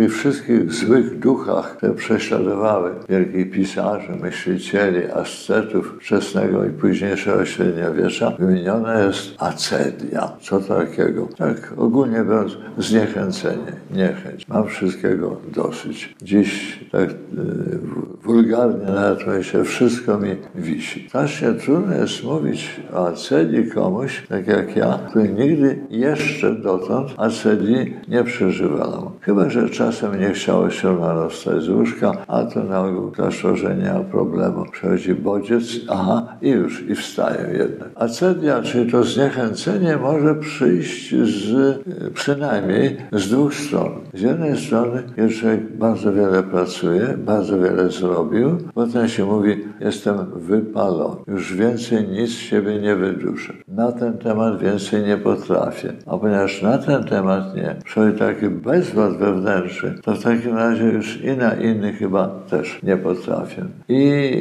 tych wszystkich złych duchach, które prześladowały wielkich pisarzy, myślicieli, ascetów wczesnego i późniejszego średniowiecza, wymieniona jest acedia. Co takiego? Tak ogólnie biorąc, zniechęcenie, niechęć. Mam wszystkiego dosyć. Dziś tak y, wulgarnie nawet się wszystko mi wisi. Strasznie trudno jest mówić o acedii komuś, tak jak ja, który nigdy jeszcze dotąd acedii nie przeżywano. Chyba, że czasem nie chciało się rano wstać z łóżka, a to na ogół klasztor, że nie ma problemu. Przechodzi bodziec, aha, i już, i wstają jednak. Acedia, czyli to zniechęcenie, może przyjść z, przynajmniej z dwóch stron. Z jednej strony, człowiek bardzo wiele pracuje, bardzo wiele zrobił, potem się mówi, jestem wypalony, już więcej nic z siebie nie wyduszę. Na ten temat więcej nie potrafię. A ponieważ na ten temat nie, przychodzi taki bezwład wewnętrzny, to w takim razie już i na innych chyba też nie potrafię. I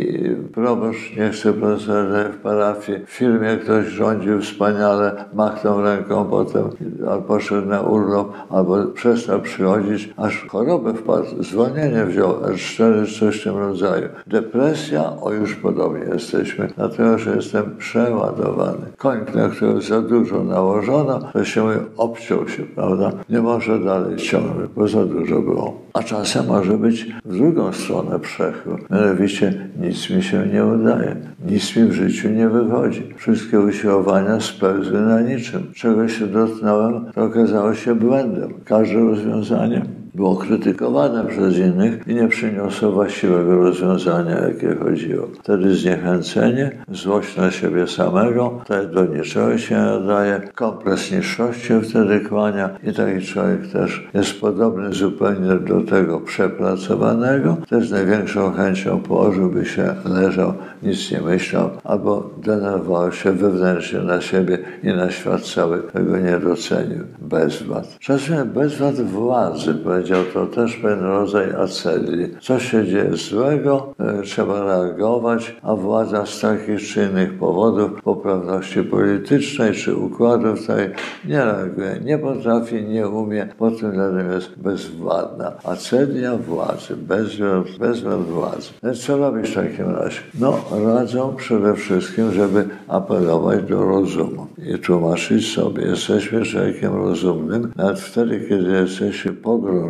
proboszcz nie chce profesora w parafii, w firmie ktoś rządził wspaniale, machnął ręką potem, albo poszedł na urlop, albo przestał przychodzić, aż chorobę wpadł, zwolnienie wziął, R4, coś w tym rodzaju. Depresja, o już podobnie jesteśmy, dlatego, że jestem przeładowany. Koń, na którego za dużo nałożono, to się obciął się, prawda? Nie może dalej ciągnąć, bo za dużo było. A czasem może być w drugą stronę przechód. Mianowicie nic mi się nie udaje. Nic mi w życiu nie wychodzi. Wszystkie usiłowania spełzły na niczym. Czego się dotknąłem, to okazało się błędem. Każde rozwiązanie było krytykowane przez innych i nie przyniosło właściwego rozwiązania, jakie chodziło. Wtedy zniechęcenie, złość na siebie samego, wtedy do niczego się nadaje, kompleks niższości wtedy kłania i taki człowiek też jest podobny zupełnie do tego przepracowanego, też największą chęcią położyłby się, leżał, nic nie myślał, albo denerwował się wewnętrznie na siebie i na świat cały, tego nie docenił. Bezwład. Czasem bezwład władzy, powiedział, to też pewien rodzaj acedii. Co się dzieje złego, e, trzeba reagować, a władza z takich czy innych powodów, poprawności politycznej czy układów tej nie reaguje, nie potrafi, nie umie, po tym względem jest bezwładna. Acedia władzy, bezwład, bezwład władzy. Więc co robić w takim razie? No, radzą przede wszystkim, żeby apelować do rozumu i tłumaczyć sobie, jesteśmy człowiekiem rozumnym, nawet wtedy, kiedy jesteśmy pogrążeni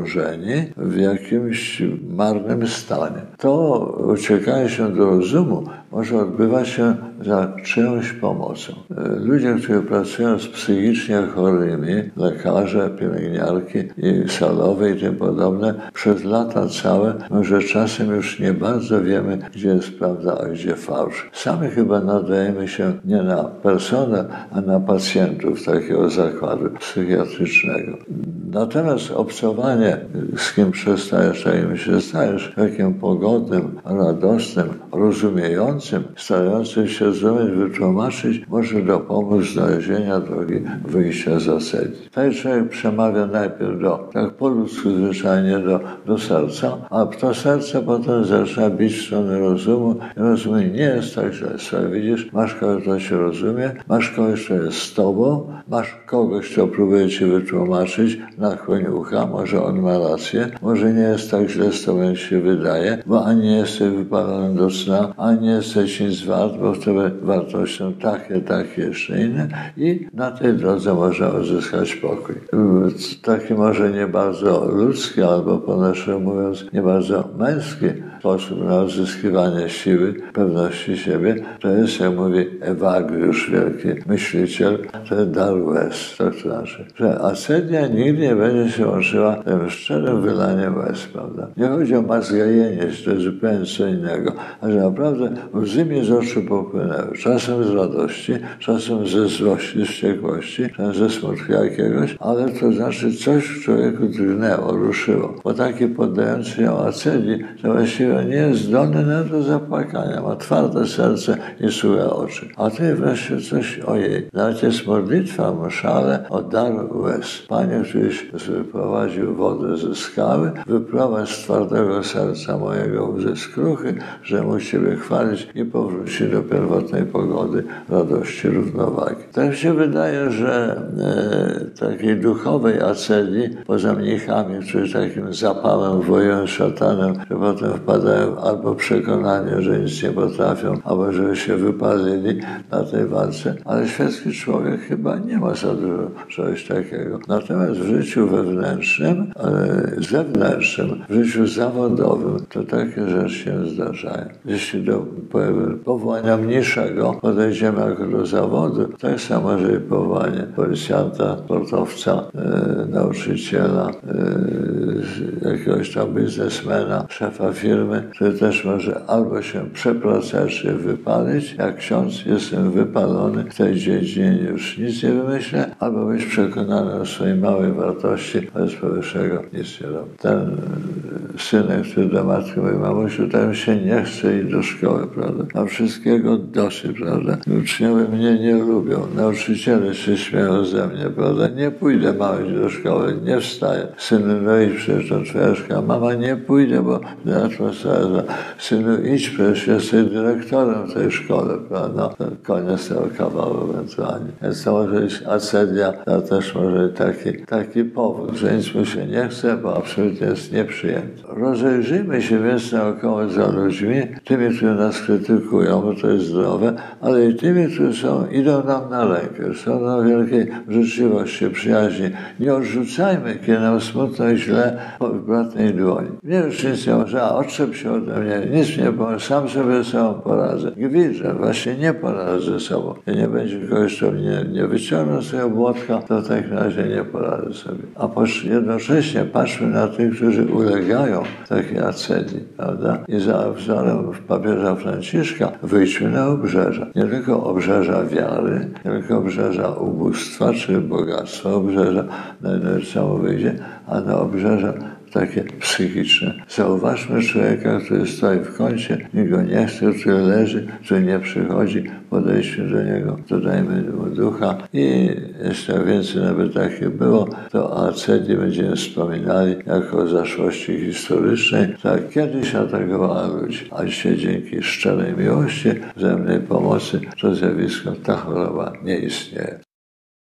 w jakimś marnym stanie. To uciekanie się do rozumu może odbywać się za czyjąś pomocą. Ludzie, którzy pracują z psychicznie chorymi, lekarze, pielęgniarki i salowe i tym podobne, przez lata całe, może czasem już nie bardzo wiemy, gdzie jest prawda, a gdzie fałsz. Sami chyba nadajemy się nie na personę, a na pacjentów takiego zakładu psychiatrycznego. Natomiast obcowanie, z kim przestajesz, takim się stajesz, takim pogodnym, radosnym, rozumiejącym, starającym się zrozumieć, wytłumaczyć, może dopomóc znalezienia drogi wyjścia z asedii. Taki człowiek przemawia najpierw do, tak po ludzku zwyczajnie, do, do serca, a to serce potem zaczyna bić w stronę rozumu i rozumie, nie jest tak źle. Widzisz, masz kogoś, kto się rozumie, masz kogoś, kto jest z tobą, masz kogoś, kto próbuje ci wytłumaczyć, nakłoń ucha, może on ma rację, może nie jest tak źle z tobą, się wydaje, bo ani nie jesteś wypalony do sna, ani nie jesteś nic wart, bo w tobie wartością takie, takie, jeszcze inne i na tej drodze można uzyskać pokój. Taki może nie bardzo ludzki, albo po naszemu mówiąc, nie bardzo męski sposób na uzyskiwanie siły, pewności siebie, to jest, jak mówi Ewagriusz, wielki myśliciel, to jest dar łez, to znaczy, że ascedia nigdy nie będzie się łączyła tym szczerym wylaniem łez, prawda? Nie chodzi o mazgajenie, to jest zupełnie co innego, a że naprawdę łzy mi z oczu popłynęły, czasem z radości, czasem ze złości, z wściekłości, czasem ze smutku jakiegoś, ale to znaczy coś w człowieku drgnęło, ruszyło, bo taki poddający ją acedii, to właściwie właściwie nie jest zdolny nawet do zapłakania. Ma twarde serce i suche oczy. A ty wreszcie coś ojej. Nawet jest modlitwa mszale o dar łez. Panie, któryś wyprowadził wodę ze skały, wyprowadź z twardego serca mojego łzy skruchy, że mu Ciebie chwalić i powróci do pierwotnej pogody, radości, równowagi. Tak się wydaje, że e, takiej duchowej aceli, poza mnichami, którzy takim zapałem wojują szatanem, że potem albo przekonanie, że nic nie potrafią, albo żeby się wypalili na tej walce, ale świecki człowiek chyba nie ma za dużo czegoś takiego. Natomiast w życiu wewnętrznym, zewnętrznym, w życiu zawodowym, to takie rzeczy się zdarzają. Jeśli do powołania mniejszego podejdziemy jako do zawodu, tak samo, że powołanie policjanta, sportowca, e, nauczyciela, e, jakiegoś tam biznesmena, szefa firmy, który też może albo się przepracować, czy wypalić. Jak ksiądz jestem wypalony w tej dziedzinie, już nic nie wymyślę, albo być przekonany o swojej małej wartości, bez powyższego nic nie robię. Ten e, synek, który do matki mówi, mamusiu, tam się nie chce iść do szkoły, prawda? A wszystkiego dosyć, prawda? Uczniowie mnie nie lubią, nauczyciele się śmieją ze mnie, prawda? Nie pójdę mały do szkoły, nie wstaję. Synu, no idź przecież do twojego Mama, nie pójdę, bo atmosfera. Synu, idź przecież, jesteś dyrektorem tej szkole, prawda? To koniec tego kawału ewentualnie. Więc to może być acedia, to też może być taki, taki powód, że nic mu się nie chce, bo absolutnie jest nieprzyjemny. Rozejrzyjmy się więc naokoło za ludźmi, tymi, którzy nas krytykują, bo to jest zdrowe, ale i tymi, którzy są, idą nam na rękę, są na wielkiej życzliwości, przyjaźni. Nie odrzucajmy, kiedy nam smutno i źle w bratnej dłoni. Nie już nic nie może, a odczep się ode mnie, nic nie sam sobie sobą poradzę. Widzę, właśnie nie poradzę ze sobą. I nie będzie kogoś, kto mnie nie wyciągnął z tego błotka, to w takim razie nie poradzę sobie. A jednocześnie patrzmy na tych, którzy ulegają takiej acedii, prawda? I za wzorem papieża Franciszka wyjdźmy na obrzeża. Nie tylko obrzeża wiary, nie tylko obrzeża ubóstwa czy bogactwa, obrzeża, na co wyjdzie, a na obrzeża takie psychiczne. Zauważmy człowieka, który stoi w kącie, nikt go nie chce, który leży, który nie przychodzi, podejdźmy do niego, dodajmy mu ducha i jeszcze więcej nawet takie było, to o Acedii będziemy wspominali jako zaszłości historycznej, tak kiedyś atakowała ludzi, a dzisiaj dzięki szczerej miłości, wzajemnej pomocy to zjawisko, ta choroba nie istnieje.